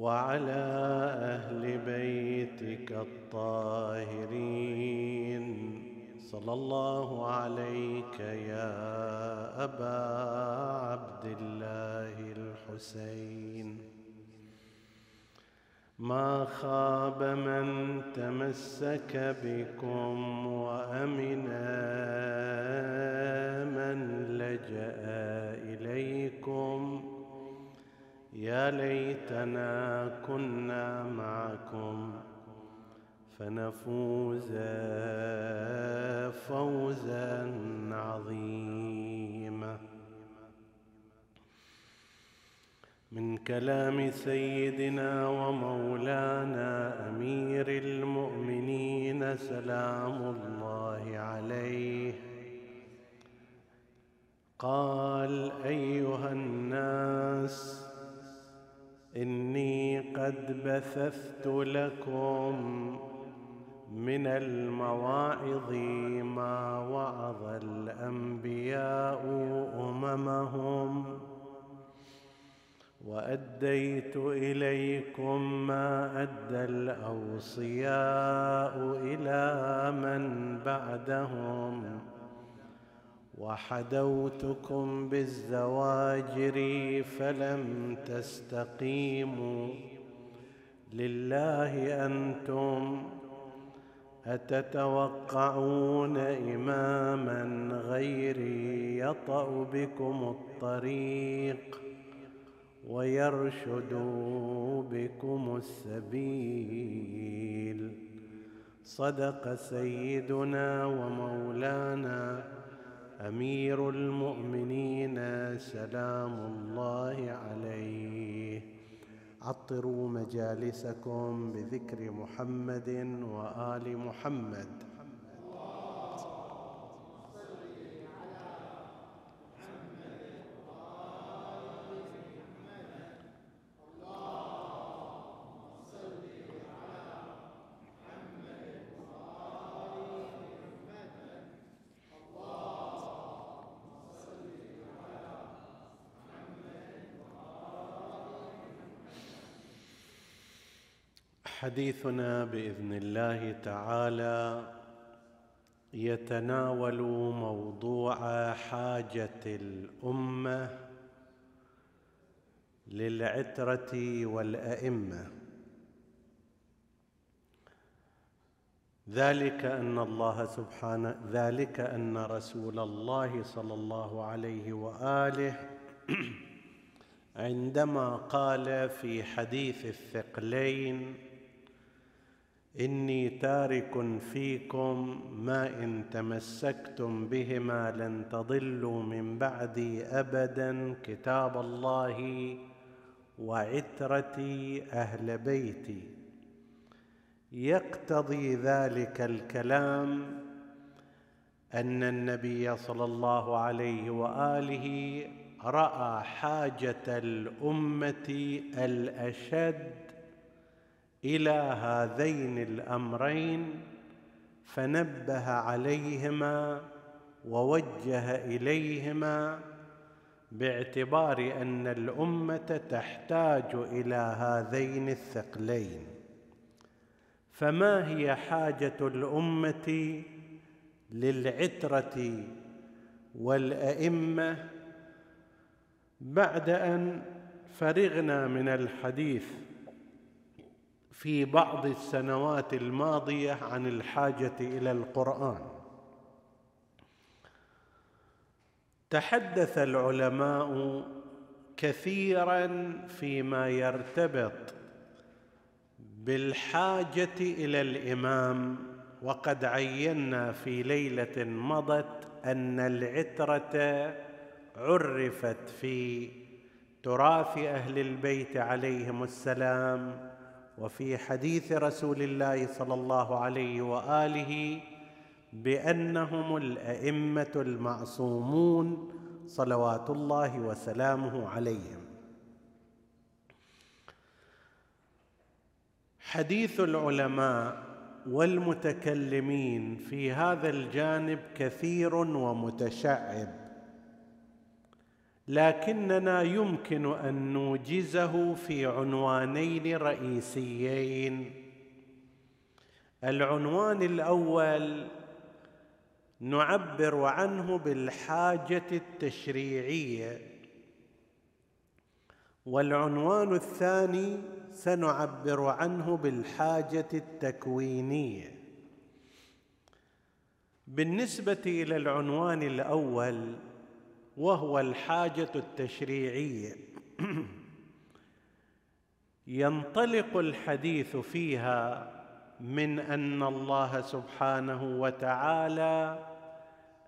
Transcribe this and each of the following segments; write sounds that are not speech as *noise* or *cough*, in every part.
وعلى أهل بيتك الطاهرين. صلى الله عليك يا أبا عبد الله الحسين. ما خاب من تمسك بكم وأمن من لجأ إليكم يا ليتنا كنا معكم فنفوز فوزا عظيما. من كلام سيدنا ومولانا أمير المؤمنين سلام الله عليه. قال أيها الناس إني قد بثثت لكم من المواعظ ما وعظ الأنبياء أممهم وأديت إليكم ما أدى الأوصياء إلى من بعدهم وحدوتكم بالزواجر فلم تستقيموا. لله أنتم أتتوقعون إماما غيري يطأ بكم الطريق ويرشد بكم السبيل. صدق سيدنا ومولانا أمير المؤمنين سلام الله عليه. عطروا مجالسكم بذكر محمد وآل محمد. حديثنا بإذن الله تعالى يتناول موضوع حاجة الأمة للعترة والأئمة. ذلك أن الله سبحانه ذلك أن رسول الله صلى الله عليه وآله عندما قال في حديث الثقلين إني تارك فيكم ما إن تمسكتم بهما لن تضلوا من بعدي أبدا كتاب الله وعترتي أهل بيتي. يقتضي ذلك الكلام أن النبي صلى الله عليه وآله رأى حاجة الأمة الأشد إلى هذين الأمرين فنبه عليهما ووجه إليهما باعتبار أن الأمة تحتاج إلى هذين الثقلين. فما هي حاجة الأمة للعترة والأئمة؟ بعد أن فرغنا من الحديث في بعض السنوات الماضية عن الحاجة إلى القرآن. تحدث العلماء كثيرا فيما يرتبط بالحاجة إلى الإمام وقد عينا في ليلة مضت أن العترة عرفت في تراث أهل البيت عليهم السلام وفي حديث رسول الله صلى الله عليه وآله بأنهم الأئمة المعصومون صلوات الله وسلامه عليهم. حديث العلماء والمتكلمين في هذا الجانب كثير ومتشعب. لكننا يمكن أن نوجزه في عنوانين رئيسيين. العنوان الأول نعبر عنه بالحاجة التشريعية. والعنوان الثاني سنعبر عنه بالحاجة التكوينية. بالنسبة إلى العنوان الأول وهو الحاجة التشريعية. *clears throat* ينطلق الحديث فيها من أن الله سبحانه وتعالى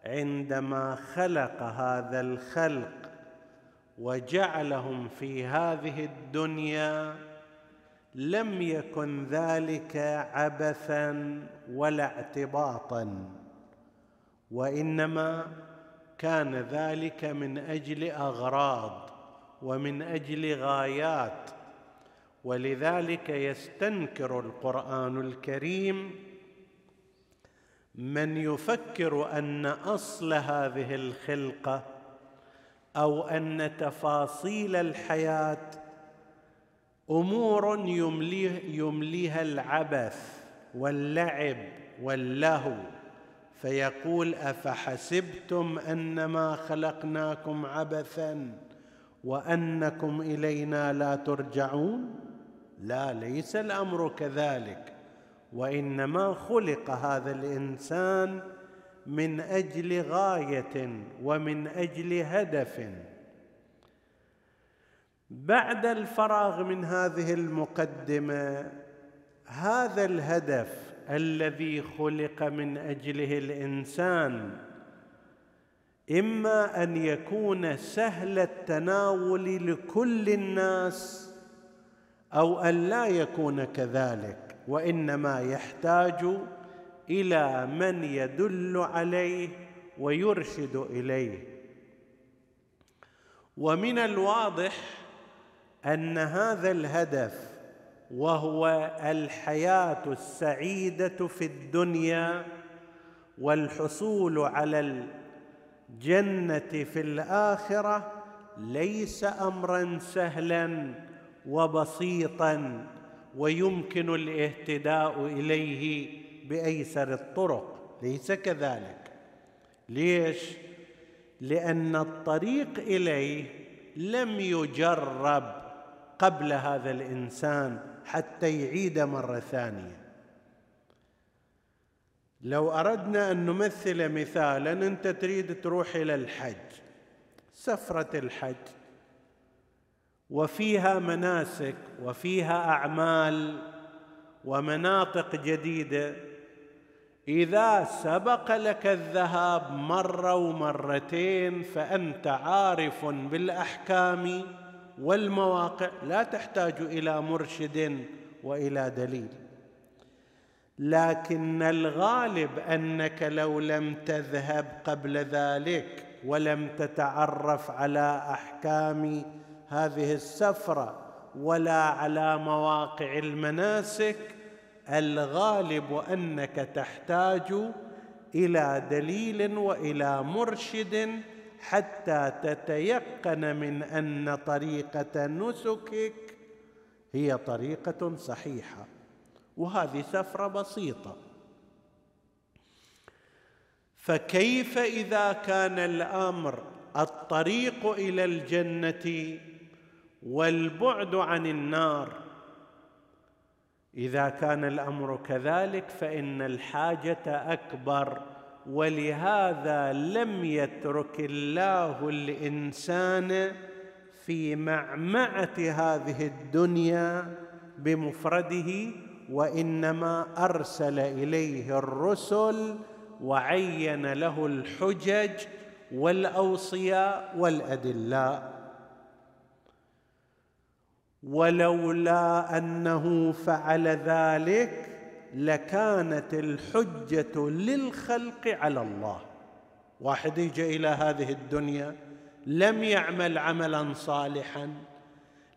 عندما خلق هذا الخلق وجعلهم في هذه الدنيا لم يكن ذلك عبثا ولا اعتباطا وإنما كان ذلك من أجل أغراض ومن أجل غايات ولذلك يستنكر القرآن الكريم من يفكر أن أصل هذه الخلقة أو أن تفاصيل الحياة أمور يمليه يمليها العبث واللعب واللهو. فيقول أفحسبتم أنما خلقناكم عبثا وأنكم إلينا لا ترجعون؟ لا ليس الأمر كذلك. وإنما خلق هذا الإنسان من أجل غاية ومن أجل هدف. بعد الفراغ من هذه المقدمة هذا الهدف الذي خلق من أجله الإنسان إما أن يكون سهل التناول لكل الناس أو أن لا يكون كذلك وإنما يحتاج إلى من يدل عليه ويرشد إليه. ومن الواضح أن هذا الهدف وهو الحياة السعيدة في الدنيا والحصول على الجنة في الآخرة ليس امرا سهلا وبسيطا ويمكن الاهتداء إليه بأيسر الطرق. ليس كذلك. ليش؟ لأن الطريق إليه لم يجرب قبل هذا الإنسان. حتى يعيد مرة ثانية. لو أردنا أن نمثل مثالا أنت تريد تروح إلى الحج سفرة الحج. وفيها مناسك وفيها أعمال ومناطق جديدة. إذا سبق لك الذهاب مرة ومرتين فأنت عارف بالأحكام والمواقع لا تحتاج إلى مرشد وإلى دليل. لكن الغالب أنك لو لم تذهب قبل ذلك ولم تتعرف على أحكام هذه السفرة ولا على مواقع المناسك الغالب أنك تحتاج إلى دليل وإلى مرشد حتى تتيقن من أن طريقة نسكك هي طريقة صحيحة. وهذه سفرة بسيطة. فكيف إذا كان الأمر الطريق إلى الجنة والبعد عن النار؟ إذا كان الأمر كذلك فإن الحاجة أكبر. ولهذا لم يترك الله الإنسان في معمعة هذه الدنيا بمفرده وإنما أرسل إليه الرسل وعين له الحجج والأوصياء والأدلاء. ولولا أنه فعل ذلك لكانت الحجة للخلق على الله. واحد يجي إلى هذه الدنيا لم يعمل عملا صالحا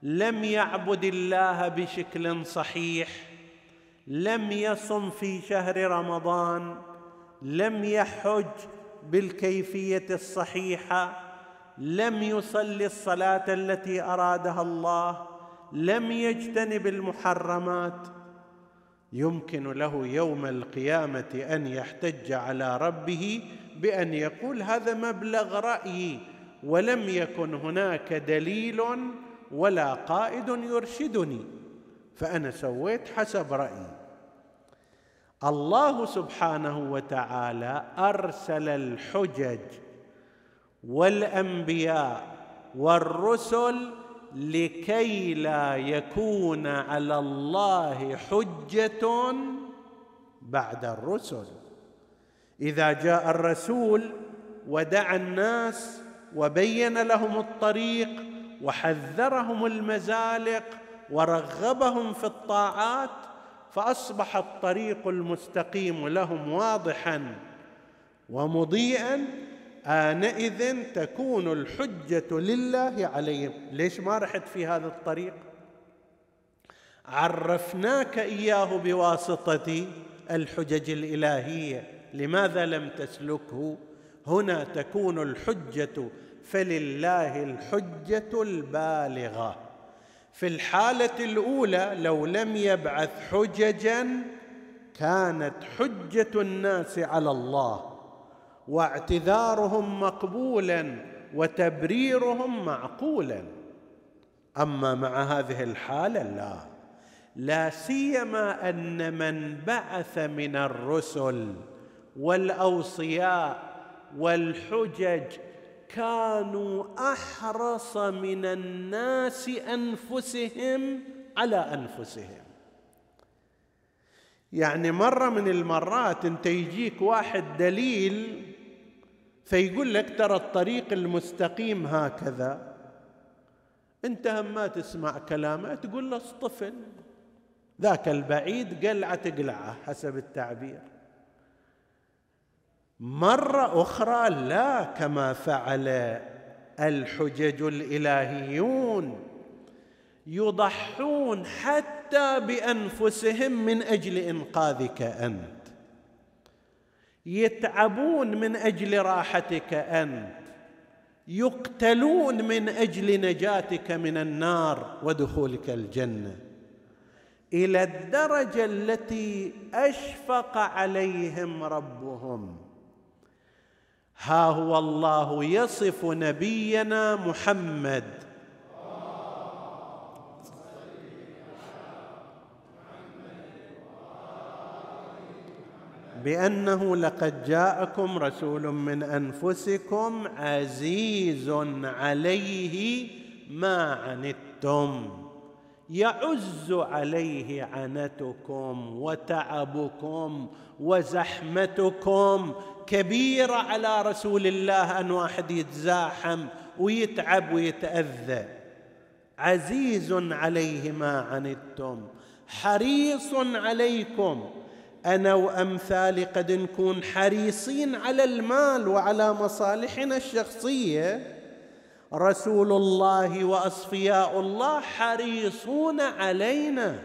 لم يعبد الله بشكل صحيح لم يصم في شهر رمضان لم يحج بالكيفية الصحيحة لم يصلي الصلاة التي أرادها الله لم يجتنب المحرمات. يمكن له يوم القيامة أن يحتج على ربه بأن يقول هذا مبلغ رأيي ولم يكن هناك دليل ولا قائد يرشدني فأنا سويت حسب رأيي. الله سبحانه وتعالى أرسل الحجج والأنبياء والرسل لكي لا يكون على الله حجة بعد الرسل. إذا جاء الرسول ودعا الناس وبين لهم الطريق وحذرهم المزالق ورغبهم في الطاعات فأصبح الطريق المستقيم لهم واضحا ومضيئا آنئذ تكون الحجة لله عليهم. ليش ما رحت في هذا الطريق؟ عرفناك إياه بواسطة الحجج الإلهية. لماذا لم تسلكه؟ هنا تكون الحجة فلله الحجة البالغة. في الحالة الأولى لو لم يبعث حججا كانت حجة الناس على الله. واعتذارهم مقبولا وتبريرهم معقولا. أما مع هذه الحالة لا لا سيما أن من بعث من الرسل والأوصياء والحجج كانوا أحرص من الناس أنفسهم على أنفسهم. يعني مرة من المرات أنت يجيك واحد دليل فيقول لك ترى الطريق المستقيم هكذا. انت هم ما تسمع كلامه تقول له اصطفل ذاك البعيد قلعة تقلعه حسب التعبير. مرة أخرى لا كما فعل الحجج الإلهيون. يضحون حتى بأنفسهم من أجل إنقاذك أنت. يتعبون من أجل راحتك أنت. يقتلون من أجل نجاتك من النار ودخولك الجنة. إلى الدرجة التي أشفق عليهم ربهم. ها هو الله يصف نبينا محمد بأنه لقد جاءكم رسول من أنفسكم عزيز عليه ما عنتم يعز عليه عنتكم وتعبكم وزحمتكم كبيره على رسول الله أن واحد يتزاحم ويتعب ويتأذى. عزيز عليه ما عنتم حريص عليكم أنا وأمثالي قد نكون حريصين على المال وعلى مصالحنا الشخصية. رسول الله وأصفياء الله حريصون علينا.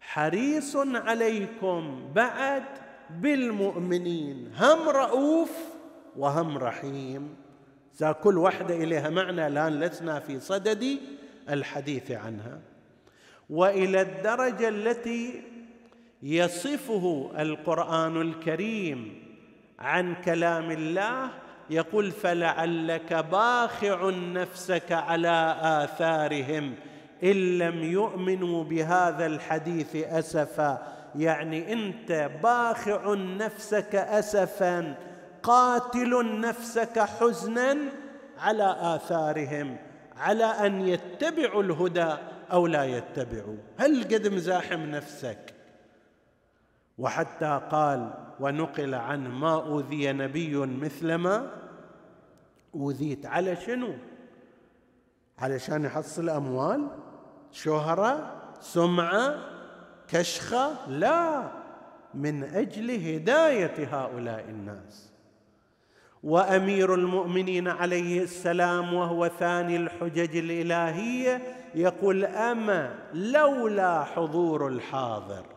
حريص عليكم بعد بالمؤمنين. هم رؤوف وهم رحيم. ذا كل واحدة إليها معنى الآن لسنا في صدد الحديث عنها. وإلى الدرجة التي يصفه القرآن الكريم عن كلام الله يقول فلعلك باخع نفسك على آثارهم إن لم يؤمنوا بهذا الحديث أسفا. يعني أنت باخع نفسك أسفا قاتل نفسك حزنا على آثارهم على أن يتبعوا الهدى أو لا يتبعوا. هل قد مزاحم نفسك؟ وحتى قال ونقل عنه ما أوذي نبي مثلما أوذيت. على شنو؟ علشان يحصل أموال شهرة سمعة كشخة؟ لا من أجل هداية هؤلاء الناس. وأمير المؤمنين عليه السلام وهو ثاني الحجج الإلهية يقول أما لولا حضور الحاضر.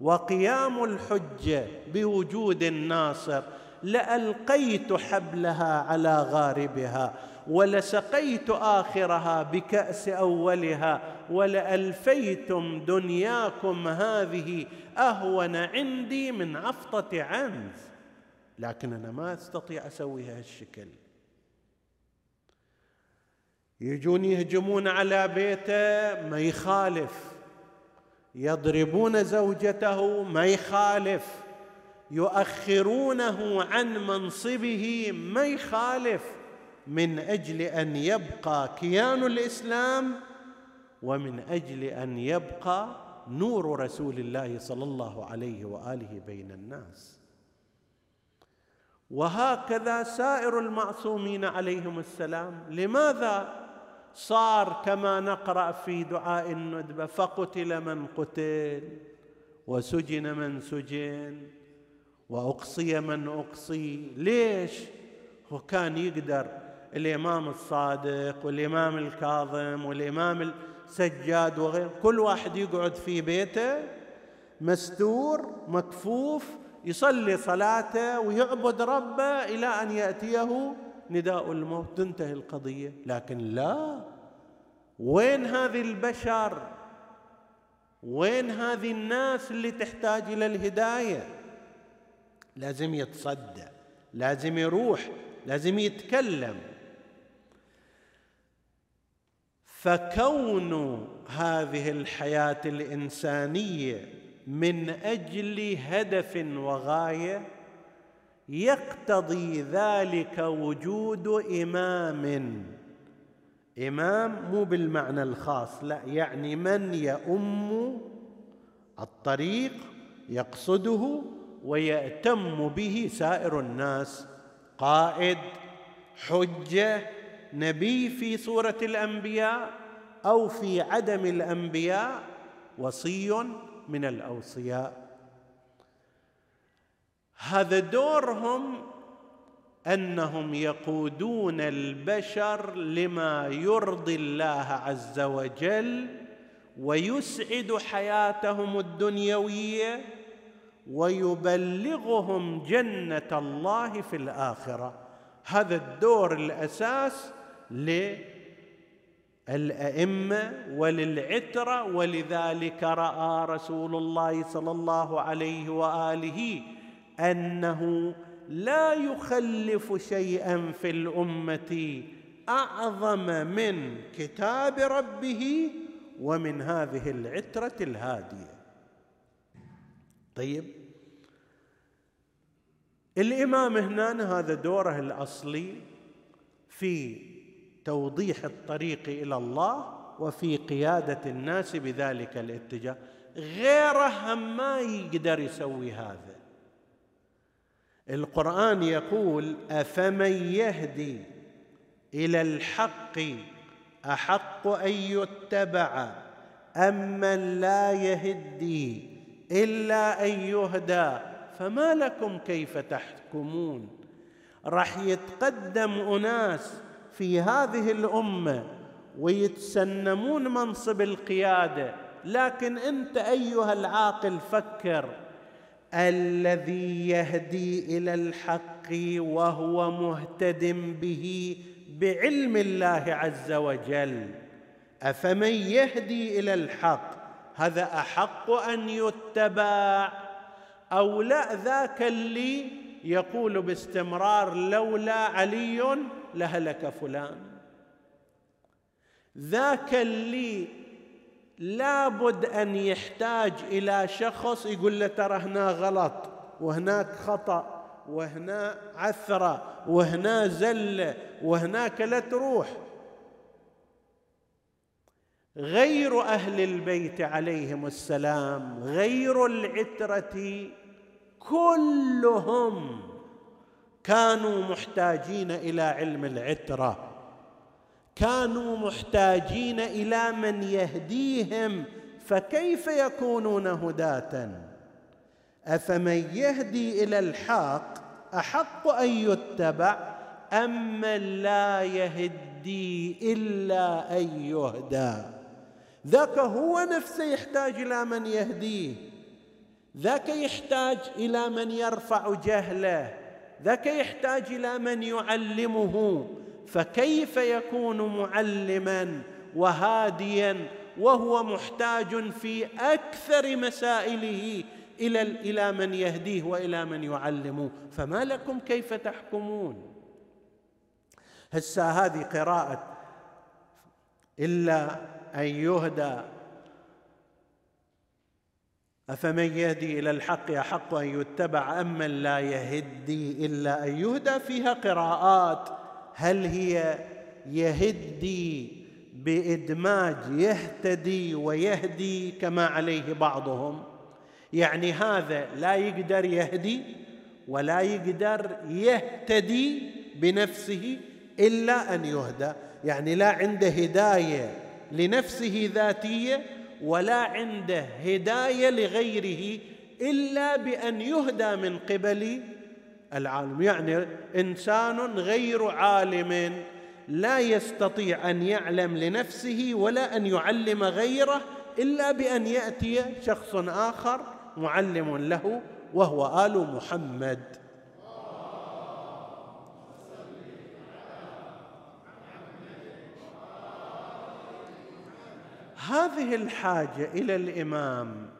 وقيام الحجه بوجود الناصر لألقيت حبلها على غاربها ولسقيت آخرها بكأس أولها ولألفيتم دنياكم هذه أهون عندي من عفطة عنز. لكن أنا ما أستطيع اسويها هالشكل يجون يهجمون على بيته ما يخالف. يضربون زوجته ما يخالف. يؤخرونه عن منصبه ما يخالف. من أجل أن يبقى كيان الإسلام ومن أجل أن يبقى نور رسول الله صلى الله عليه وآله بين الناس. وهكذا سائر المعصومين عليهم السلام. لماذا صار كما نقرأ في دعاء الندبه فقتل من قتل وسجن من سجن وأقصي من أقصي. ليش؟ هو كان يقدر الإمام الصادق والإمام الكاظم والإمام السجاد وغيره كل واحد يقعد في بيته مستور مكفوف يصلي صلاته ويعبد ربه إلى أن يأتيه نداء الموت تنتهي القضية. لكن لا. وين هذه البشر؟ وين هذه الناس اللي تحتاج إلى الهداية؟ لازم يتصدى لازم يروح لازم يتكلم. فكون هذه الحياة الإنسانية من أجل هدف وغاية يقتضي ذلك وجود إمام. إمام مو بالمعنى الخاص لا يعني من يؤم الطريق يقصده ويأتم به سائر الناس. قائد حجة نبي في صوره الأنبياء أو في عدم الأنبياء وصي من الأوصياء. هذا دورهم أنهم يقودون البشر لما يرضي الله عز وجل ويسعد حياتهم الدنيوية ويبلغهم جنة الله في الآخرة. هذا الدور الأساس للأئمة وللعترة ولذلك رأى رسول الله صلى الله عليه وآله أنه لا يخلف شيئا في الأمة أعظم من كتاب ربه ومن هذه العترة الهادية. طيب الإمام هنا هذا دوره الأصلي في توضيح الطريق إلى الله وفي قيادة الناس بذلك الاتجاه. غيره ما يقدر يسوي هذا. القرآن يقول افمن يهدي إلى الحق احق ان يتبع امن لا يهدي الا ان يهدى فما لكم كيف تحكمون؟ راح يتقدم اناس في هذه الامه ويتسنمون منصب القياده. لكن انت ايها العاقل فكر الذي يهدي إلى الحق وهو مهتد به بعلم الله عز وجل. أفمن يهدي إلى الحق؟ هذا أحق أن يتبع. أو لا ذاك اللي يقول باستمرار لولا علي لهلك فلان. ذاك اللي لابد أن يحتاج إلى شخص يقول له ترى هنا غلط وهناك خطأ وهنا عثرة وهنا زلة وهناك لا تروح. غير أهل البيت عليهم السلام غير العترة كلهم كانوا محتاجين إلى علم العترة. كانوا محتاجين إلى من يهديهم فكيف يكونون هداة؟ أفمن يهدي إلى الحق أحق أن يتبع أم من لا يهدي إلا أن يهدى؟ ذاك هو نفسه يحتاج إلى من يهديه. ذاك يحتاج إلى من يرفع جهله. ذاك يحتاج إلى من يعلمه. فكيف يكون معلما وهاديا وهو محتاج في أكثر مسائله إلى إلى من يهديه وإلى من يعلمه؟ فما لكم كيف تحكمون؟ هسه هذه قراءة إلا أن يهدى. أفمن يهدي إلى الحق أحق أن يتبع ام من لا يهدي إلا أن يهدى. فيها قراءات هل هي يهدي بإدماج يهتدي ويهدي كما عليه بعضهم؟ يعني هذا لا يقدر يهدي ولا يقدر يهتدي بنفسه إلا أن يهدى. يعني لا عنده هداية لنفسه ذاتية ولا عنده هداية لغيره إلا بأن يهدى من قبل العالم. يعني إنسان غير عالم لا يستطيع أن يعلم لنفسه ولا أن يعلم غيره إلا بأن يأتي شخص آخر معلم له وهو آل محمد. هذه الحاجة إلى الإمام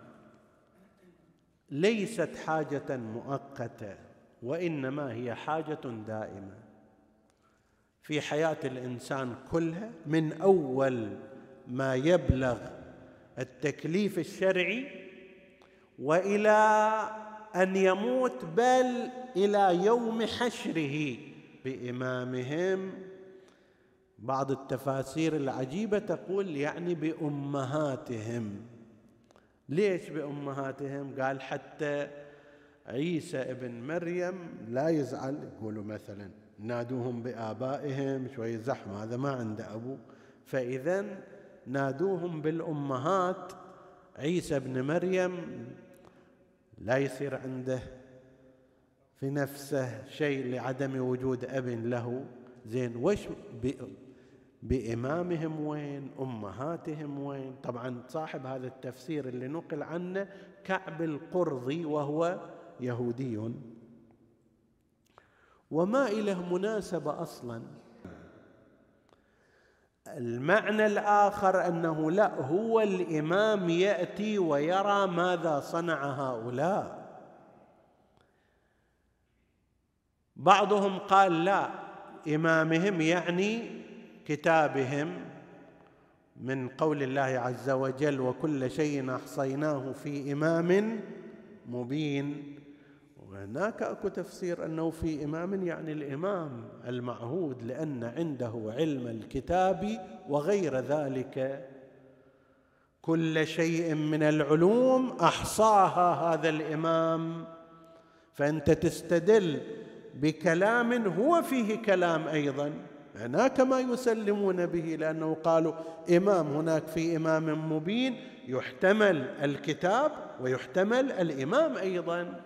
ليست حاجة مؤقتة. وإنما هي حاجة دائمة. في حياة الإنسان كلها من أول ما يبلغ التكليف الشرعي وإلى أن يموت بل إلى يوم حشره بإمامهم. بعض التفاسير العجيبة تقول يعني بأمهاتهم. ليش بأمهاتهم؟ قال حتى عيسى ابن مريم لا يزعل يقولوا مثلا نادوهم بآبائهم شوي زحمة هذا ما عنده أبو. فإذا نادوهم بالأمهات عيسى ابن مريم لا يصير عنده في نفسه شيء لعدم وجود أب له. زين وش بإمامهم وين؟ أمهاتهم وين؟ طبعا صاحب هذا التفسير اللي نقل عنه كعب القرظي وهو يهودي. وما إله مناسبة أصلا. المعنى الآخر أنه لا هو الإمام يأتي ويرى ماذا صنع هؤلاء. بعضهم قال لا إمامهم يعني كتابهم من قول الله عز وجل وكل شيء أحصيناه في إمام مبين. وهناك أكو تفسير أنه في إمام يعني الإمام المعهود لأن عنده علم الكتاب وغير ذلك. كل شيء من العلوم أحصاها هذا الإمام. فأنت تستدل بكلام هو فيه كلام أيضا. هناك ما يسلمون به لأنه قالوا إمام هناك في إمام مبين يحتمل الكتاب ويحتمل الإمام أيضا.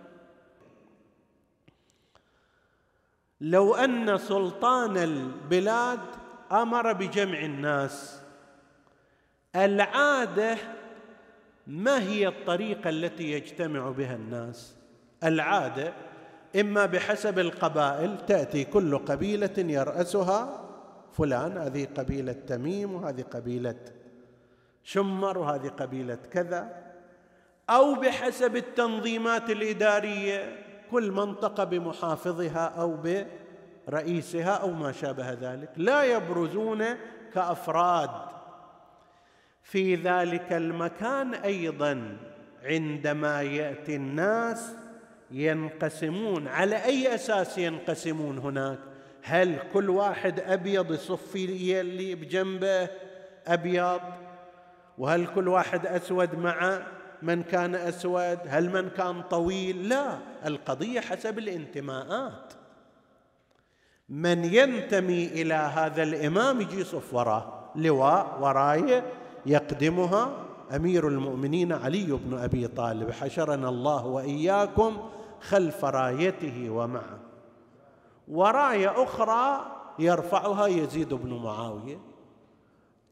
لو أن سلطان البلاد أمر بجمع الناس. العادة ما هي الطريقة التي يجتمع بها الناس؟ العادة إما بحسب القبائل تأتي كل قبيلة يرأسها فلان هذه قبيلة تميم وهذه قبيلة شمر وهذه قبيلة كذا أو بحسب التنظيمات الإدارية. كل منطقة بمحافظها أو برئيسها أو ما شابه ذلك. لا يبرزون كأفراد. في ذلك المكان أيضا عندما يأتي الناس ينقسمون. على أي أساس ينقسمون هناك؟ هل كل واحد أبيض يصف اللي بجنبه أبيض؟ وهل كل واحد أسود مع من كان أسود؟ هل من كان طويل؟ لا القضية حسب الانتماءات. من ينتمي إلى هذا الإمام يجي يصف وراه لواء وراية يقدمها أمير المؤمنين علي بن أبي طالب. حشرنا الله وإياكم خلف رايته ومعه. وراية أخرى يرفعها يزيد بن معاوية.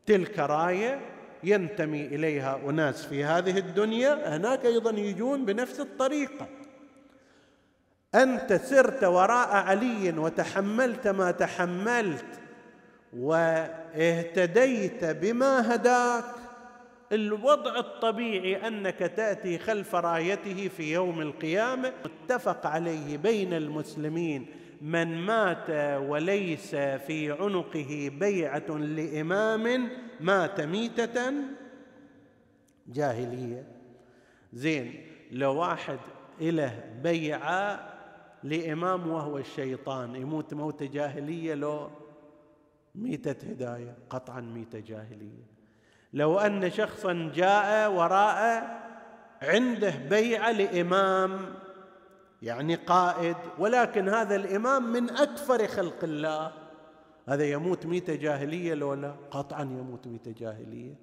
تلك راية ينتمي إليها أناس في هذه الدنيا هناك أيضا يجون بنفس الطريقة. أنت سرت وراء علي وتحملت ما تحملت واهتديت بما هداك. الوضع الطبيعي أنك تأتي خلف رايته في يوم القيامة متفق عليه بين المسلمين. من مات وليس في عنقه بيعة لإمام مات ميتة. جاهلية. زين لو واحد له بيعة لإمام وهو الشيطان يموت موت جاهلية لو ميتة هداية قطعا ميتة جاهلية. لو أن شخصا جاء وراء عنده بيعة لإمام يعني قائد ولكن هذا الإمام من أكثر خلق الله. هذا يموت ميتة جاهلية لو لا قطعا يموت ميتة جاهلية.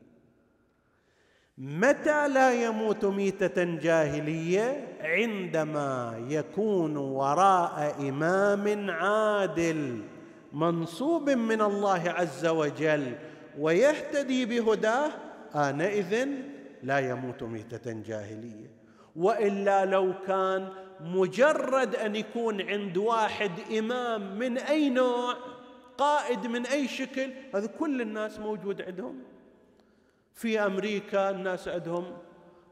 متى لا يموت ميتة جاهلية؟ عندما يكون وراء إمام عادل منصوب من الله عز وجل ويهتدي بهداه آنئذ لا يموت ميتة جاهلية. وإلا لو كان مجرد أن يكون عند واحد إمام من أي نوع قائد من أي شكل هذا كل الناس موجود عندهم. في أمريكا الناس عندهم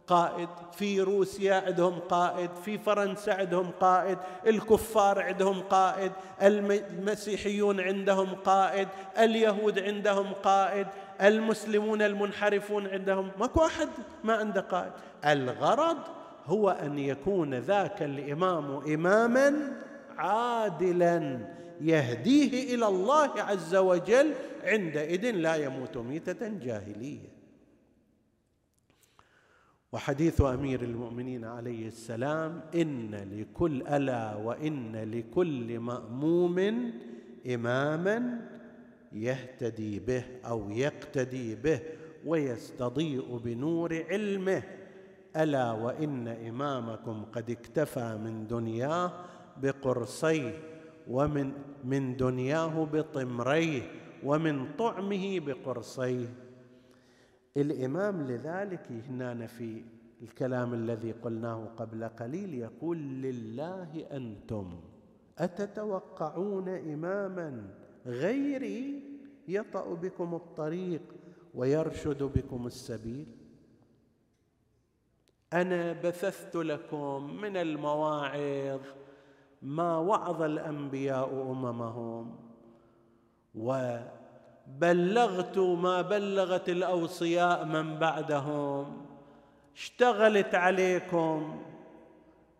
قائد في روسيا عندهم قائد في فرنسا عندهم قائد الكفار عندهم قائد المسيحيون عندهم قائد اليهود عندهم قائد المسلمون المنحرفون عندهم. ماكو واحد ما عنده قائد. الغرض هو أن يكون ذاك الإمام إماما عادلا يهديه إلى الله عز وجل عندئذ لا يموت ميتة جاهلية. وحديث أمير المؤمنين عليه السلام إن لكل ألا وإن لكل مأموم إماما يهتدي به أو يقتدي به ويستضيء بنور علمه. ألا وإن إمامكم قد اكتفى من دنياه بقرصيه ومن من دنياه بطمريه ومن طعمه بقرصيه. الإمام لذلك هنا في الكلام الذي قلناه قبل قليل يقول لله أنتم أتتوقعون إماما غيري يطأ بكم الطريق ويرشد بكم السبيل؟ أنا بثثت لكم من المواعظ ما وعظ الأنبياء أممهم. و بلغت ما بلغت الأوصياء من بعدهم. اشتغلت عليكم.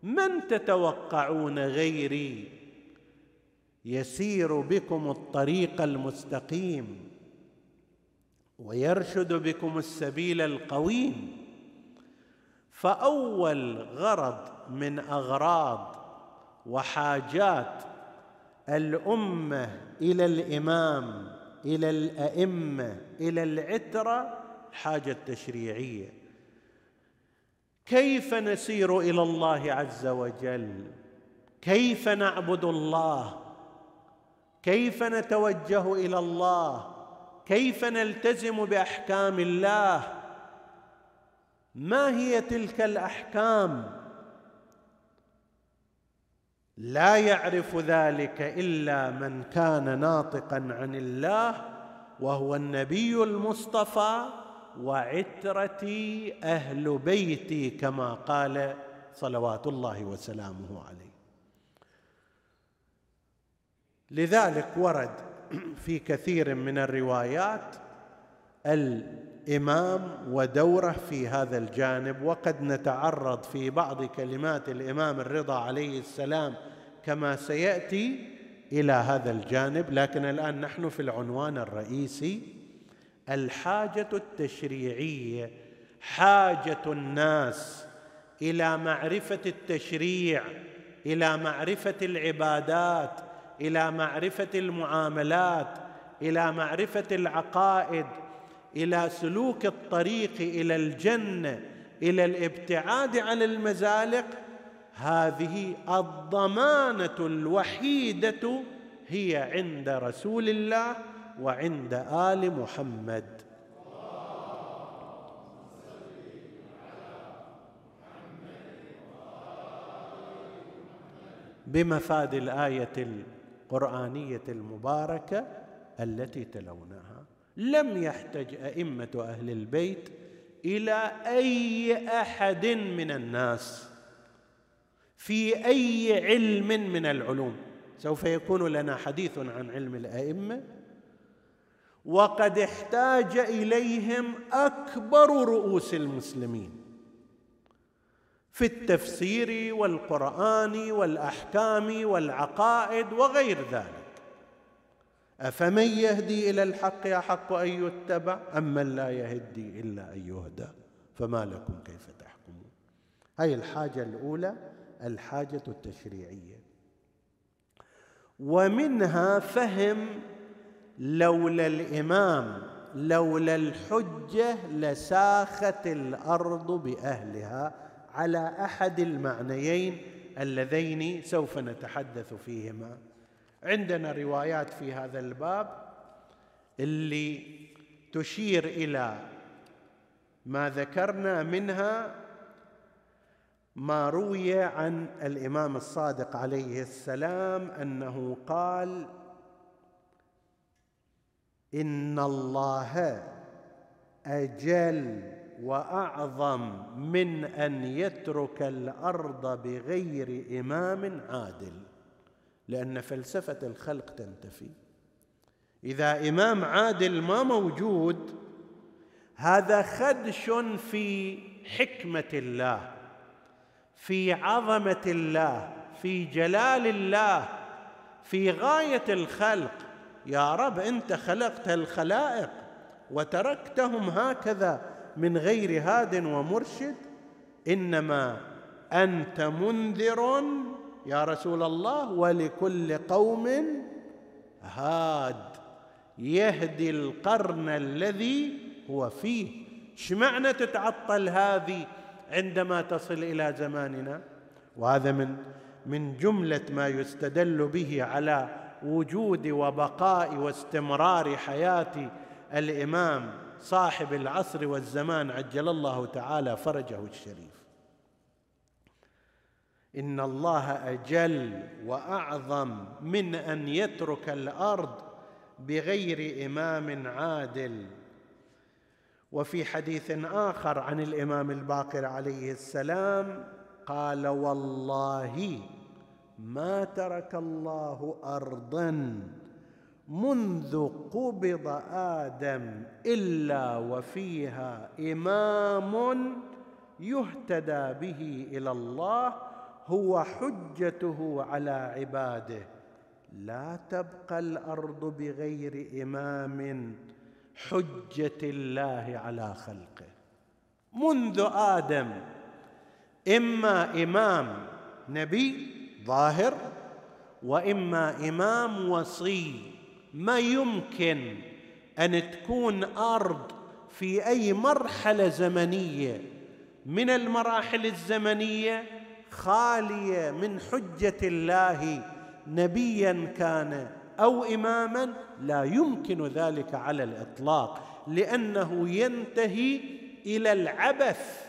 من تتوقعون غيري؟ يسير بكم الطريق المستقيم. ويرشد بكم السبيل القويم. فأول غرض من أغراض وحاجات الأمة إلى الإمام إلى الأئمة إلى العترة الحاجة التشريعيه كيف نسير إلى الله عز وجل؟ كيف نعبد الله؟ كيف نتوجه إلى الله؟ كيف نلتزم بأحكام الله؟ ما هي تلك الأحكام؟ لا يعرف ذلك إلا من كان ناطقا عن الله وهو النبي المصطفى وعترتي أهل بيتي كما قال صلوات الله وسلامه عليه. لذلك ورد في كثير من الروايات الإمام ودورة في هذا الجانب وقد نتعرض في بعض كلمات الإمام الرضا عليه السلام كما سيأتي إلى هذا الجانب لكن الآن نحن في العنوان الرئيسي الحاجة التشريعية حاجة الناس إلى معرفة التشريع إلى معرفة العبادات إلى معرفة المعاملات إلى معرفة العقائد إلى سلوك الطريق إلى الجنة إلى الابتعاد عن المزالق. هذه الضمانة الوحيدة هي عند رسول الله وعند آل محمد. بمفاد الآية القرآنية المباركة التي تلوناها لم يحتج أئمة أهل البيت إلى أي أحد من الناس في أي علم من العلوم. سوف يكون لنا حديث عن علم الأئمة. وقد احتاج إليهم أكبر رؤوس المسلمين في التفسير والقرآن والأحكام والعقائد وغير ذلك. أفمن يهدي إلى الحق أحق أن يتبع؟ أم من لا يهدي إلا أن يهدى؟ فما لكم كيف تحكمون؟ هاي الحاجة الأولى الحاجة التشريعية. ومنها فهم لولا الإمام لولا الحجة لساخت الأرض بأهلها على أحد المعنيين اللذين سوف نتحدث فيهما. عندنا روايات في هذا الباب اللي تشير إلى ما ذكرنا منها ما روي عن الإمام الصادق عليه السلام أنه قال إن الله أجل وأعظم من أن يترك الأرض بغير إمام عادل. لأن فلسفة الخلق تنتفي. إذا إمام عادل ما موجود هذا خدش في حكمة الله في عظمة الله في جلال الله في غاية الخلق. يا رب أنت خلقت الخلائق وتركتهم هكذا من غير هاد ومرشد إنما أنت منذر يا رسول الله ولكل قوم هاد. يهدي القرن الذي هو فيه. شمعنى تتعطل هذه عندما تصل إلى زماننا؟ وهذا من من جملة ما يستدل به على وجود وبقاء واستمرار حياة الإمام صاحب العصر والزمان عجل الله تعالى فرجه الشريف. إن الله أجل وأعظم من أن يترك الأرض بغير إمام عادل. وفي حديث آخر عن الإمام الباقر عليه السلام قال والله ما ترك الله أرضا منذ قبض آدم إلا وفيها إمام يهتدى به إلى الله هو حجته على عباده. لا تبقى الأرض بغير إمام حجة الله على خلقه. منذ آدم إما إمام نبي ظاهر وإما إمام وصي. ما يمكن أن تكون أرض في أي مرحلة زمنية. من المراحل الزمنية خالية من حجة الله نبيا كان أو اماما لا يمكن ذلك على الإطلاق لأنه ينتهي إلى العبث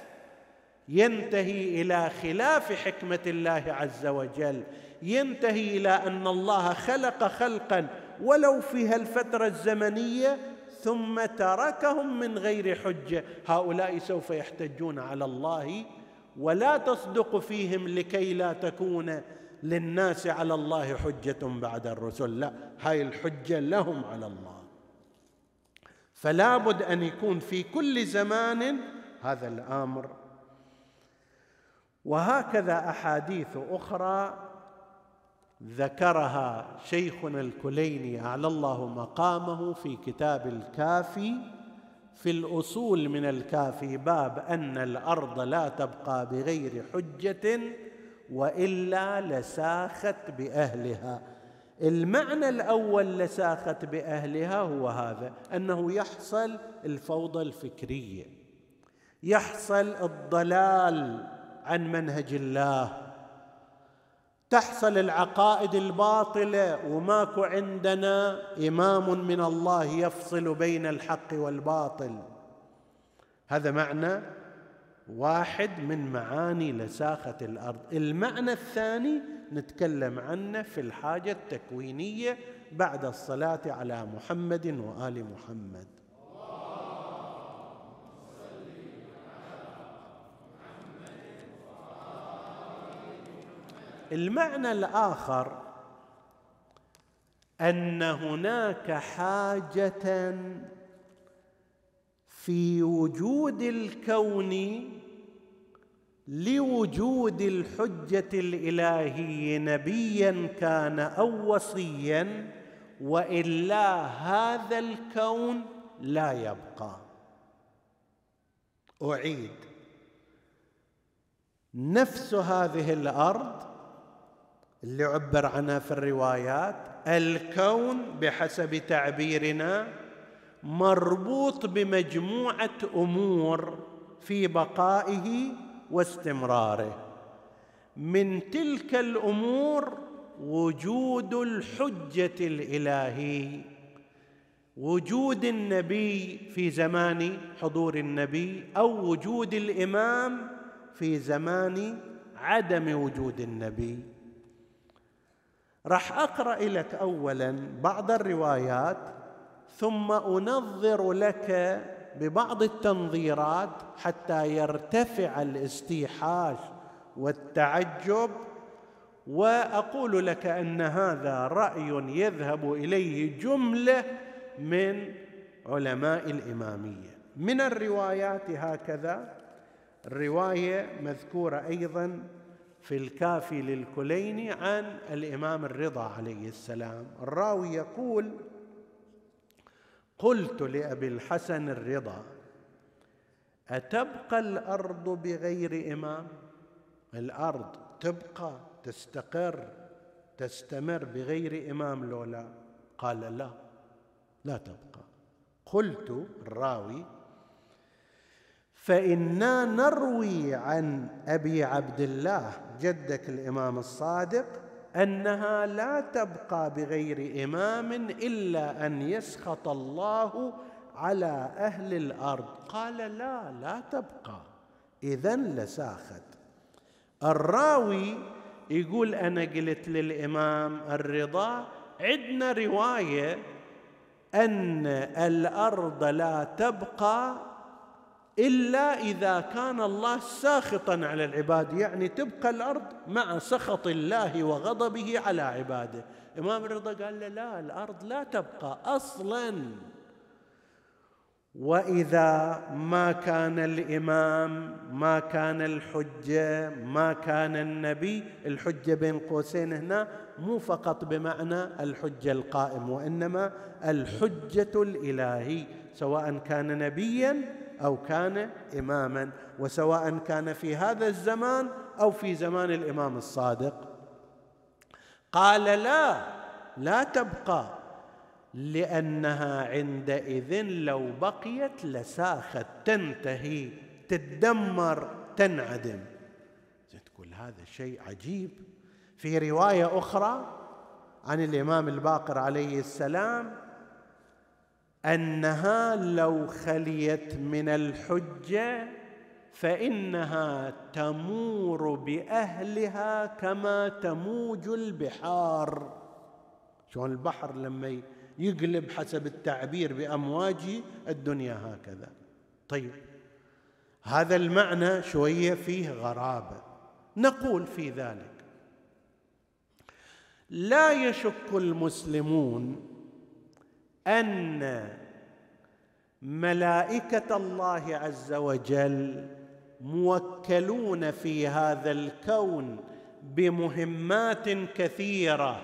ينتهي إلى خلاف حكمة الله عز وجل ينتهي إلى أن الله خلق خلقا ولو في الفترة الزمنية ثم تركهم من غير حجة. هؤلاء سوف يحتجون على الله ولا تصدق فيهم لكي لا تكون للناس على الله حجة بعد الرسل. لا هاي الحجة لهم على الله. فلا بد أن يكون في كل زمان هذا الأمر. وهكذا أحاديث أخرى ذكرها شيخنا الكليني أعلى الله مقامه في كتاب الكافي. في الأصول من الكافي باب أن الأرض لا تبقى بغير حجة وإلا لساخت بأهلها. المعنى الأول لساخت بأهلها هو هذا أنه يحصل الفوضى الفكرية يحصل الضلال عن منهج الله. تحصل العقائد الباطلة وماكو عندنا إمام من الله يفصل بين الحق والباطل. هذا معنى واحد من معاني لساخة الأرض. المعنى الثاني نتكلم عنه في الحاجة التكوينية بعد الصلاة على محمد وآل محمد. المعنى الآخر أن هناك حاجة في وجود الكون لوجود الحجة الالهي نبيا كان أو وصيا وإلا هذا الكون لا يبقى. أعيد. نفس هذه الأرض اللي عبر عنها في الروايات الكون بحسب تعبيرنا مربوط بمجموعة أمور في بقائه واستمراره. من تلك الأمور وجود الحجة الإلهي وجود النبي في زمان حضور النبي أو وجود الإمام في زمان عدم وجود النبي. راح أقرأ لك اولا بعض الروايات ثم أنظر لك ببعض التنظيرات حتى يرتفع الاستيحاش والتعجب وأقول لك أن هذا رأي يذهب إليه جملة من علماء الإمامية. من الروايات هكذا الرواية مذكورة أيضا في الكافي للكليني عن الإمام الرضا عليه السلام. الراوي يقول قلت لأبي الحسن الرضا أتبقى الأرض بغير إمام؟ الأرض تبقى تستقر تستمر بغير إمام لولا؟ قال لا لا تبقى. قلت الراوي فإنا نروي عن أبي عبد الله جدك الإمام الصادق أنها لا تبقى بغير إمام إلا أن يسخط الله على أهل الأرض. قال لا لا تبقى. اذا لساخت. الراوي يقول أنا قلت للإمام الرضا عندنا رواية أن الأرض لا تبقى إلا إذا كان الله ساخطا على العباد يعني تبقى الأرض مع سخط الله وغضبه على عباده. إمام الرضا قال له لا الأرض لا تبقى أصلا. وإذا ما كان الإمام ما كان الحجة ما كان النبي الحجة بين قوسين هنا مو فقط بمعنى الحجة القائم وإنما الحجة الالهي سواء كان نبيا أو كان اماما وسواء كان في هذا الزمان أو في زمان الإمام الصادق. قال لا لا تبقى لأنها عندئذ لو بقيت لساخت تنتهي تدمر تنعدم. تقول هذا شيء عجيب. في رواية أخرى عن الإمام الباقر عليه السلام أنها لو خليت من الحجة فإنها تمور بأهلها كما تموج البحار. شلون البحر لما يقلب حسب التعبير بأمواج الدنيا هكذا. طيب هذا المعنى شوية فيه غرابة. نقول في ذلك لا يشك المسلمون أن ملائكة الله عز وجل موكلون في هذا الكون بمهمات كثيرة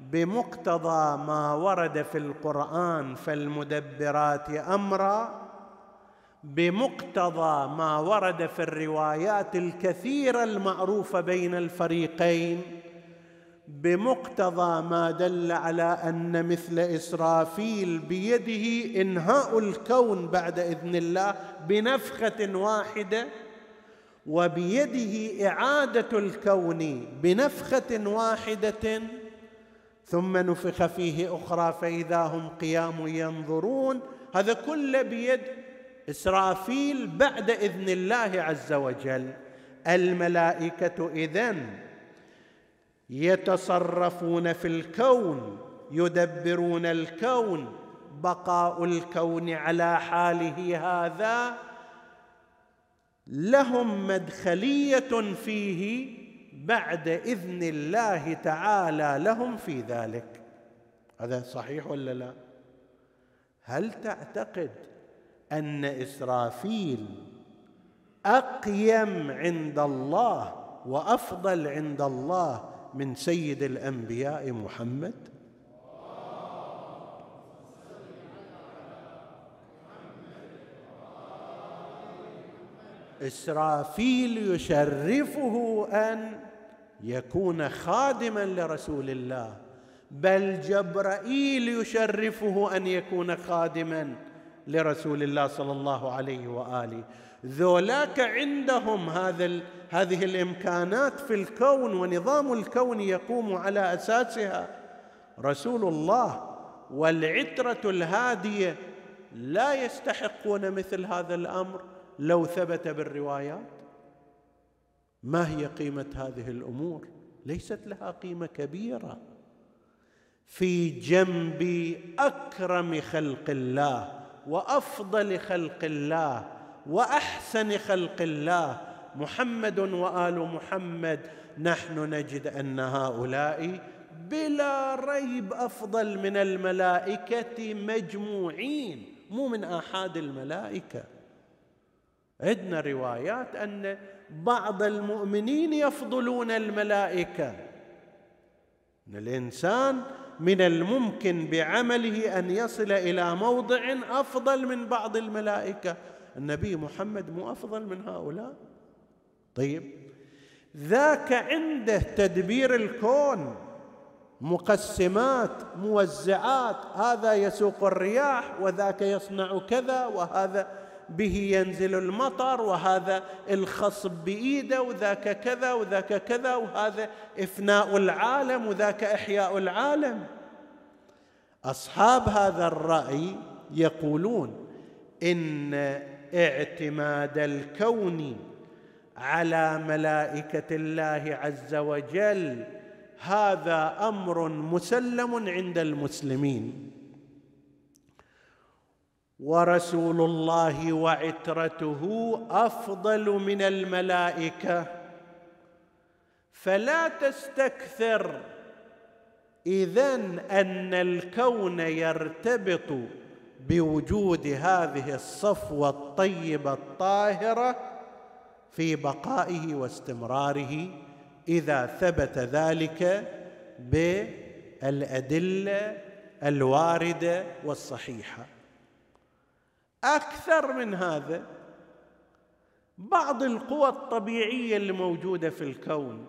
بمقتضى ما ورد في القرآن فالمدبرات أمرا بمقتضى ما ورد في الروايات الكثيرة المعروفة بين الفريقين. بمقتضى ما دل على أن مثل إسرافيل بيده إنهاء الكون بعد إذن الله بنفخة واحدة وبيده إعادة الكون بنفخة واحدة ثم نفخ فيه أخرى فإذا هم قيام ينظرون. هذا كله بيد إسرافيل بعد إذن الله عز وجل. الملائكة إذن يتصرفون في الكون يدبرون الكون بقاء الكون على حاله هذا. لهم مدخلية فيه بعد إذن الله تعالى لهم في ذلك. هذا صحيح ولا لا؟ هل تعتقد أن إسرافيل أقيم عند الله وأفضل عند الله من سيد الأنبياء محمد. إسرافيل يشرفه أن يكون خادما لرسول الله بل جبرائيل يشرفه أن يكون خادما لرسول الله صلى الله عليه وآله. ذولاك عندهم هذا هذه الإمكانات في الكون ونظام الكون يقوم على أساسها. رسول الله والعترة الهادية لا يستحقون مثل هذا الأمر. لو ثبت بالروايات ما هي قيمة هذه الأمور؟ ليست لها قيمة كبيرة. في جنب أكرم خلق الله وأفضل خلق الله وأحسن خلق الله محمد وآل محمد. نحن نجد أن هؤلاء بلا ريب أفضل من الملائكة مجموعين مو من آحاد الملائكة. عندنا روايات أن بعض المؤمنين يفضلون الملائكة. إن الإنسان من الممكن بعمله أن يصل إلى موضع أفضل من بعض الملائكة. النبي محمد مو أفضل من هؤلاء؟ طيب. ذاك عنده تدبير الكون مقسمات موزعات. هذا يسوق الرياح وذاك يصنع كذا وهذا به ينزل المطر وهذا الخصب بإيده وذاك كذا وذاك كذا وهذا إفناء العالم وذاك إحياء العالم. أصحاب هذا الرأي يقولون إن اعتماد الكون على ملائكة الله عز وجل. هذا أمر مسلم عند المسلمين. ورسول الله وعترته أفضل من الملائكة. فلا تستكثر اذا أن الكون يرتبط بوجود هذه الصفوة الطيبة الطاهرة في بقائه واستمراره إذا ثبت ذلك بالأدلة الواردة والصحيحة. أكثر من هذا بعض القوى الطبيعية اللي موجودة في الكون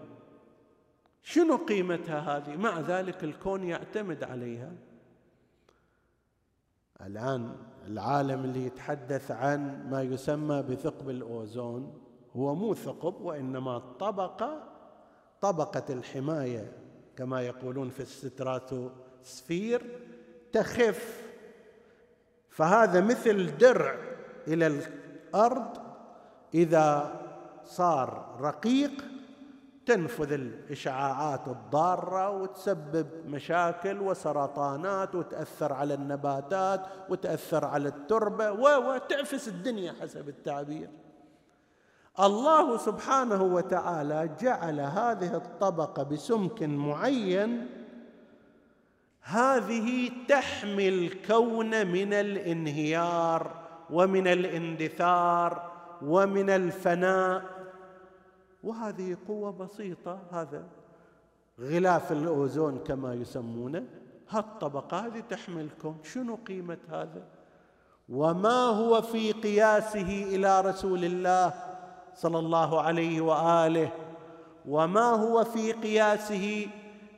شنو قيمتها هذه؟ مع ذلك الكون يعتمد عليها. الآن العالم اللي يتحدث عن ما يسمى بثقب الأوزون هو مو ثقب وإنما طبقة طبقة الحماية كما يقولون في الستراتوسفير تخف. فهذا مثل درع إلى الأرض إذا صار رقيق تنفذ الإشعاعات الضارة وتسبب مشاكل وسرطانات وتأثر على النباتات وتأثر على التربة وتعفس الدنيا حسب التعبير. الله سبحانه وتعالى جعل هذه الطبقة بسمك معين هذه تحمي الكون من الانهيار ومن الاندثار ومن الفناء وهذه قوة بسيطة هذا غلاف الأوزون كما يسمونه. هالطبقة هذه تحملكم شنو قيمة هذا؟ وما هو في قياسه إلى رسول الله صلى الله عليه وآله؟ وما هو في قياسه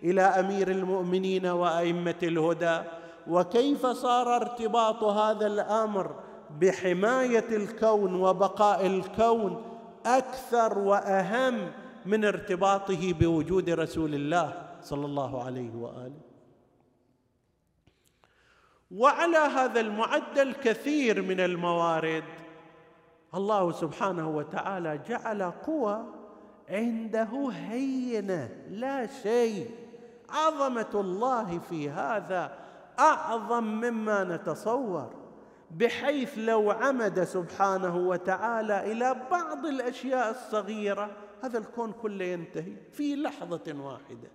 إلى أمير المؤمنين وأئمة الهدى؟ وكيف صار ارتباط هذا الأمر بحماية الكون وبقاء الكون أكثر وأهم من ارتباطه بوجود رسول الله صلى الله عليه وآله. وعلى هذا المعدل كثير من الموارد الله سبحانه وتعالى جعل قوى عنده هينة لا شيء. عظمة الله في هذا أعظم مما نتصور. بحيث لو عمد سبحانه وتعالى إلى بعض الأشياء الصغيرة هذا الكون كله ينتهي في لحظة واحدة.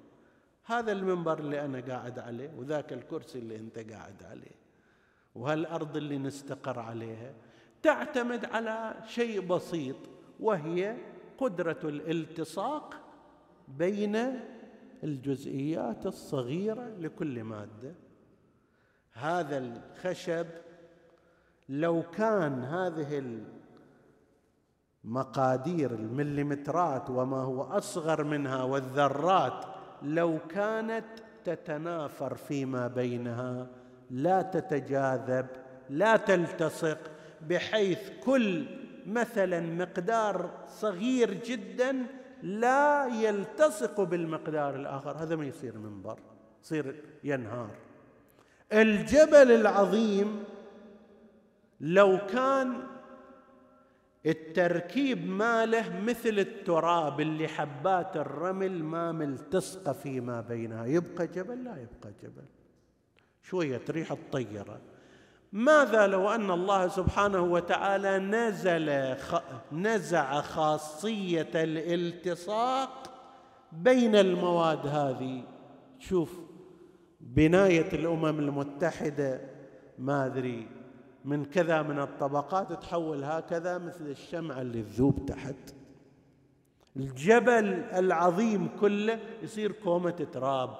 هذا المنبر اللي أنا قاعد عليه وذاك الكرسي اللي أنت قاعد عليه وهالأرض اللي نستقر عليها تعتمد على شيء بسيط وهي قدرة الالتصاق بين الجزئيات الصغيرة لكل مادة. هذا الخشب لو كان هذه المقادير المليمترات وما هو أصغر منها والذرات لو كانت تتنافر فيما بينها لا تتجاذب لا تلتصق بحيث كل مثلا مقدار صغير جدا لا يلتصق بالمقدار الآخر. هذا ما يصير منبر يصير ينهار. الجبل العظيم لو كان التركيب ماله مثل التراب اللي حبات الرمل ما ملتصقة فيما بينها. يبقى جبل؟ لا يبقى جبل. شوية ريح الطيرة. ماذا لو أن الله سبحانه وتعالى نزل خ... نزع خاصية الالتصاق بين المواد هذه؟ شوف بناية الأمم المتحدة ما أدري. من كذا من الطبقات تحول هكذا مثل الشمعة اللي تذوب تحت. الجبل العظيم كله يصير كومة تراب.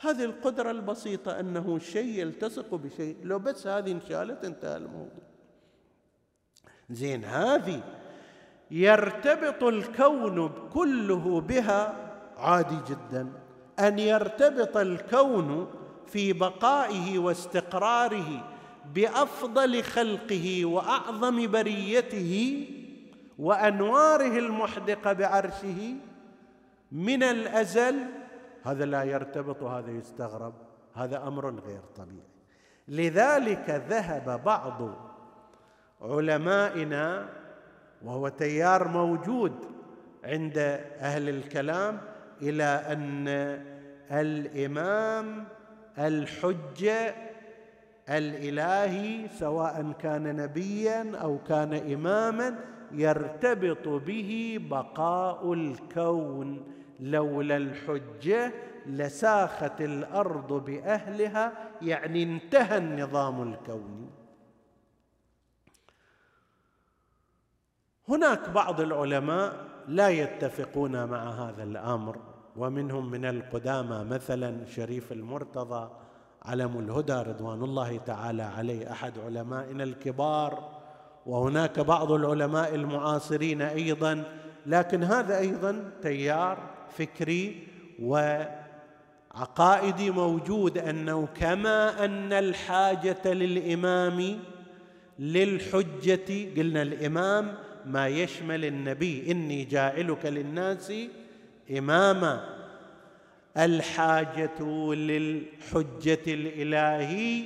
هذه القدرة البسيطة أنه شيء يلتصق بشيء. لو بس هذه انشالت انتهى الموضوع. زين هذه يرتبط الكون كله بها عادي جدا. أن يرتبط الكون في بقائه واستقراره بأفضل خلقه وأعظم بريته وأنواره المحدقة بعرشه من الأزل. هذا لا يرتبط وهذا يستغرب هذا أمر غير طبيعي. لذلك ذهب بعض علمائنا وهو تيار موجود عند أهل الكلام إلى أن الإمام الحجة الإلهي سواء كان نبيا أو كان اماما يرتبط به بقاء الكون لولا الحجة لساخت الأرض بأهلها يعني انتهى النظام الكوني. هناك بعض العلماء لا يتفقون مع هذا الأمر ومنهم من القدامى مثلا شريف المرتضى علم الهدى رضوان الله تعالى عليه. أحد علمائنا الكبار وهناك بعض العلماء المعاصرين أيضا لكن هذا أيضا تيار فكري وعقائدي موجود أنه كما أن الحاجة للإمام للحجة قلنا الإمام ما يشمل النبي إني جاعلك للناس إماما. الحاجة للحجة الإلهي.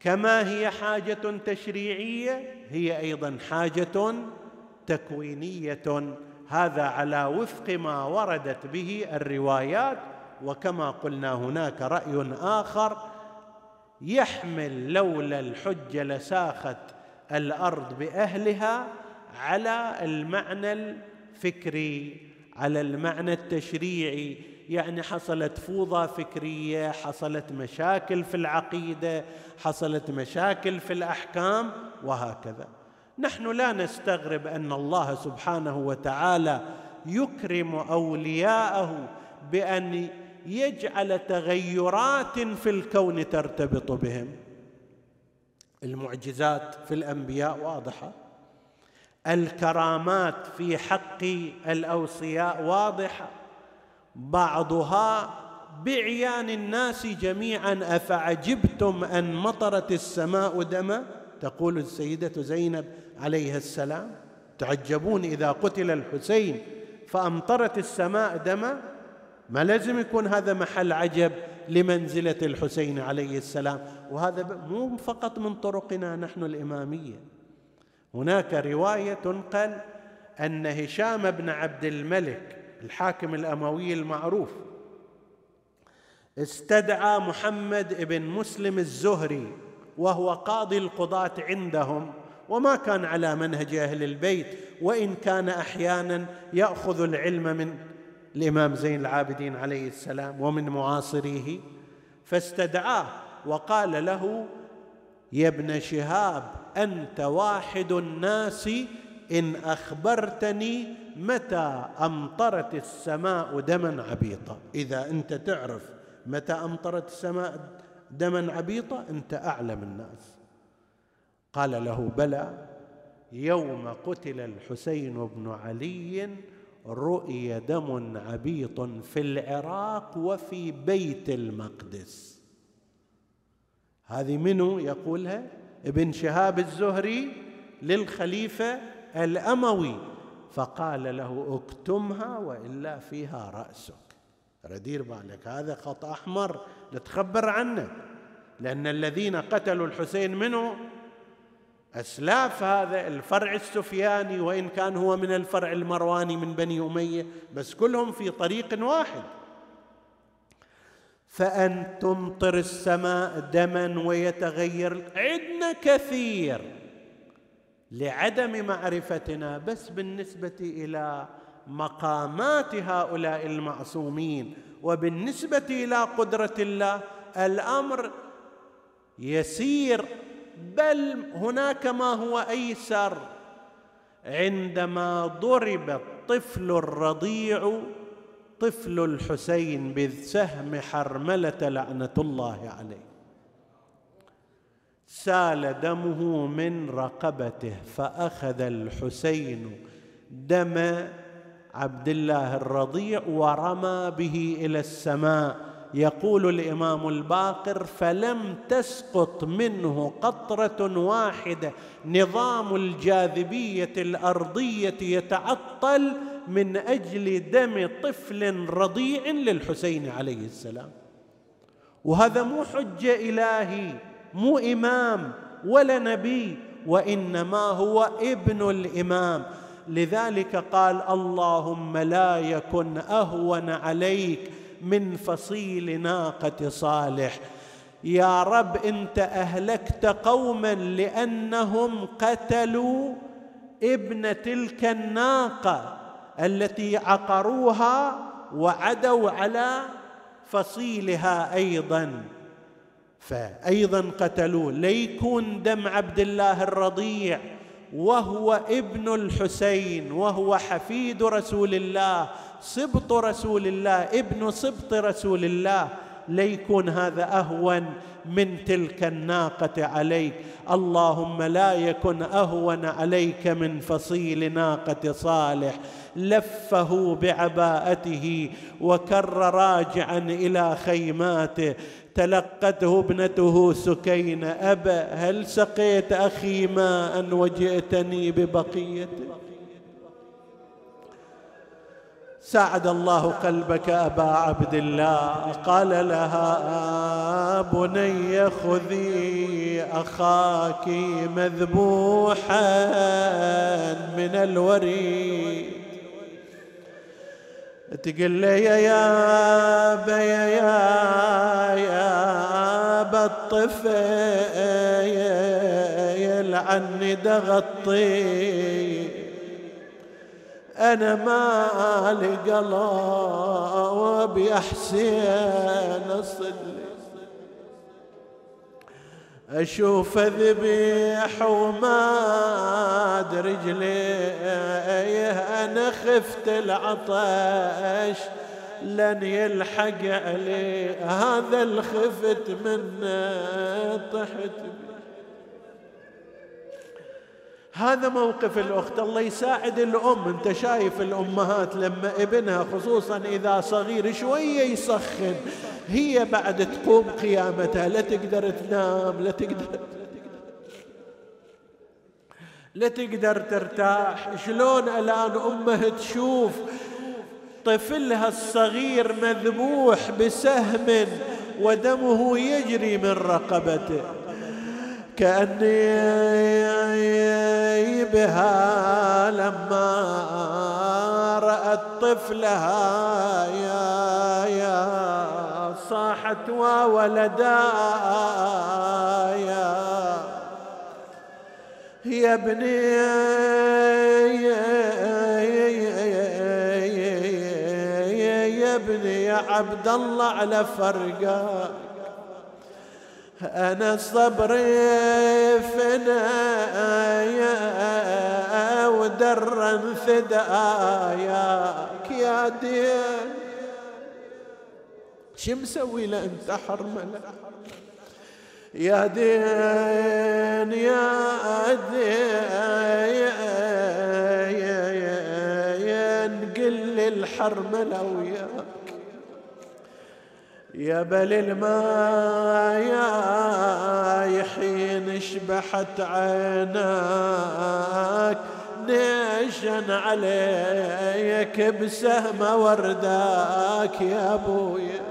كما هي حاجة تشريعية هي أيضا حاجة تكوينية. هذا على وفق ما وردت به الروايات. وكما قلنا هناك رأي آخر يحمل لولا الحجة لساخت الأرض بأهلها على المعنى الفكري على المعنى التشريعي. يعني حصلت فوضى فكرية حصلت مشاكل في العقيدة حصلت مشاكل في الأحكام وهكذا. نحن لا نستغرب أن الله سبحانه وتعالى يكرم أولياءه بأن يجعل تغيرات في الكون ترتبط بهم. المعجزات في الأنبياء واضحة. الكرامات في حق الأوصياء واضحة. بعضها بعيان الناس جميعا أفعجبتم أن مطرت السماء دما تقول السيدة زينب عليها السلام. تعجبون إذا قتل الحسين فأمطرت السماء دما ما لازم يكون هذا محل عجب لمنزلة الحسين عليه السلام. وهذا مو فقط من طرقنا نحن الإمامية. هناك رواية تنقل أن هشام بن عبد الملك الحاكم الأموي المعروف. استدعى محمد بن مسلم الزهري وهو قاضي القضاة عندهم وما كان على منهج أهل البيت وإن كان أحيانا يأخذ العلم من الإمام زين العابدين عليه السلام ومن معاصريه فاستدعاه وقال له يا ابن شهاب أنت واحد الناس إن أخبرتني متى أمطرت السماء دما عبيطا؟ إذا أنت تعرف متى أمطرت السماء دما عبيطا أنت أعلم الناس. قال له بلى يوم قتل الحسين بن علي رؤي دم عبيط في العراق وفي بيت المقدس. هذه منو يقولها؟ ابن شهاب الزهري للخليفة الأموي. فقال له اكتمها وإلا فيها رأسك. ردير بالك هذا خط أحمر نتخبر عنه لأن الذين قتلوا الحسين منه أسلاف هذا الفرع السفياني وإن كان هو من الفرع المرواني من بني أمية بس كلهم في طريق واحد. فأن تمطر السماء دما ويتغير. عندنا كثير. لعدم معرفتنا بس بالنسبة إلى مقامات هؤلاء المعصومين وبالنسبة إلى قدرة الله الأمر يسير بل هناك ما هو أيسر. عندما ضرب الطفل الرضيع طفل الحسين بسهم حرملة لعنة الله عليه. سال دمه من رقبته فأخذ الحسين دم عبد الله الرضيع ورمى به إلى السماء. يقول الإمام الباقر فلم تسقط منه قطرة واحدة نظام الجاذبية الأرضية يتعطل من أجل دم طفل رضيع للحسين عليه السلام. وهذا مو حجة إلهي. مو إمام ولا نبي وإنما هو ابن الإمام. لذلك قال اللهم لا يكن أهون عليك من فصيل ناقة صالح. يا رب أنت أهلكت قوما لأنهم قتلوا ابن تلك الناقة التي عقروها وعدوا على فصيلها أيضا. فايضا قتلوه. ليكون دم عبد الله الرضيع وهو ابن الحسين وهو حفيد رسول الله سبط رسول الله ابن سبط رسول الله. ليكون هذا أهون من تلك الناقة عليك. اللهم لا يكن أهون عليك من فصيل ناقة صالح. لفه بعباءته وكر راجعا إلى خيماته. تلقته ابنته سكينه أبا هل سقيت أخي ماء وجئتني ببقيته ساعد الله قلبك أبا عبد الله. قال لها بني خذي أخاك مذبوحا من الوريد. تقول لي يا يا يا يا بالطفل يلعني دغطي. أنا ما لي قلب يا حسين أصلي أشوف ذبيح وما رجلي أنا خفت العطش لن يلحق علي هذا الخفت منه طحت هذا موقف الأخت الله يساعد الأم. أنت شايف الأمهات لما ابنها خصوصا إذا صغير شوية يسخن. هي بعد تقوم قيامتها لا تقدر تنام لا تقدر لا تقدر ترتاح. شلون الآن أمه تشوف طفلها الصغير مذبوح بسهم ودمه يجري من رقبته؟ كأني بها لما رأت طفلها يا يا صاحت وولدا يا يا ابني يا ابني يا عبد الله على فرقك. أنا صبري فنايا ودرا ثداياك يا دين. شو مسوي له أنت حرملة؟ يا دين يا دين. قل الحرملة وياك. يا بل الماء يا حين شبحت عيناك نيشن عليك بسهم ورداك يا ابويا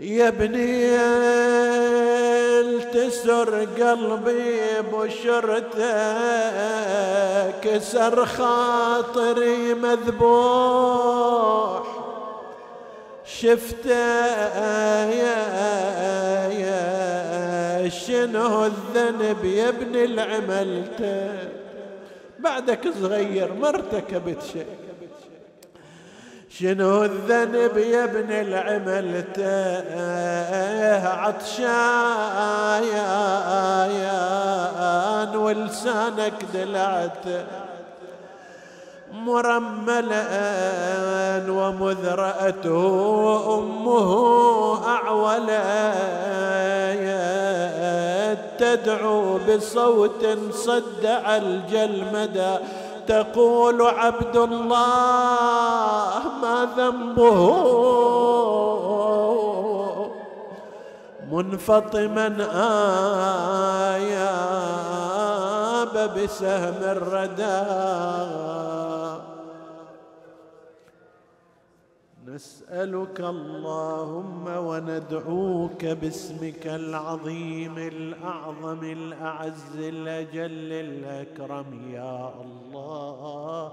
يا ابني تسر قلبي بشرتك سر خاطري مذبوح. شفته يا شنو الذنب يا ابن العملته بعدك صغير ما ارتكبت شيء شنو الذنب يا ابن العملته عطشان ولسانك دلعته مرملا ومذرأته أمه أعولا تدعو بصوت صدع الجلمدى تقول عبد الله ما ذنبه؟ منفطما آياب بسهم الردى. نسألك اللهم وندعوك باسمك العظيم الأعظم الأعز الأجل الأكرم يا الله.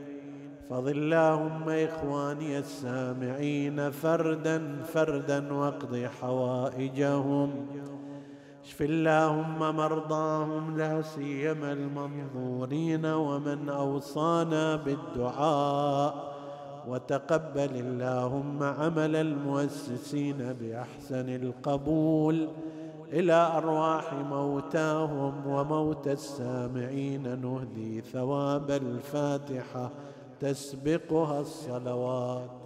فض اللهم إخواني السامعين فردا فردا واقض حوائجهم. اشف اللهم مرضاهم لا سيما المنظورين ومن أوصانا بالدعاء. وتقبل اللهم عمل المؤسسين بأحسن القبول. إلى أرواح موتاهم وموتى السامعين نهدي ثواب الفاتحة. تسبقها الصلوات.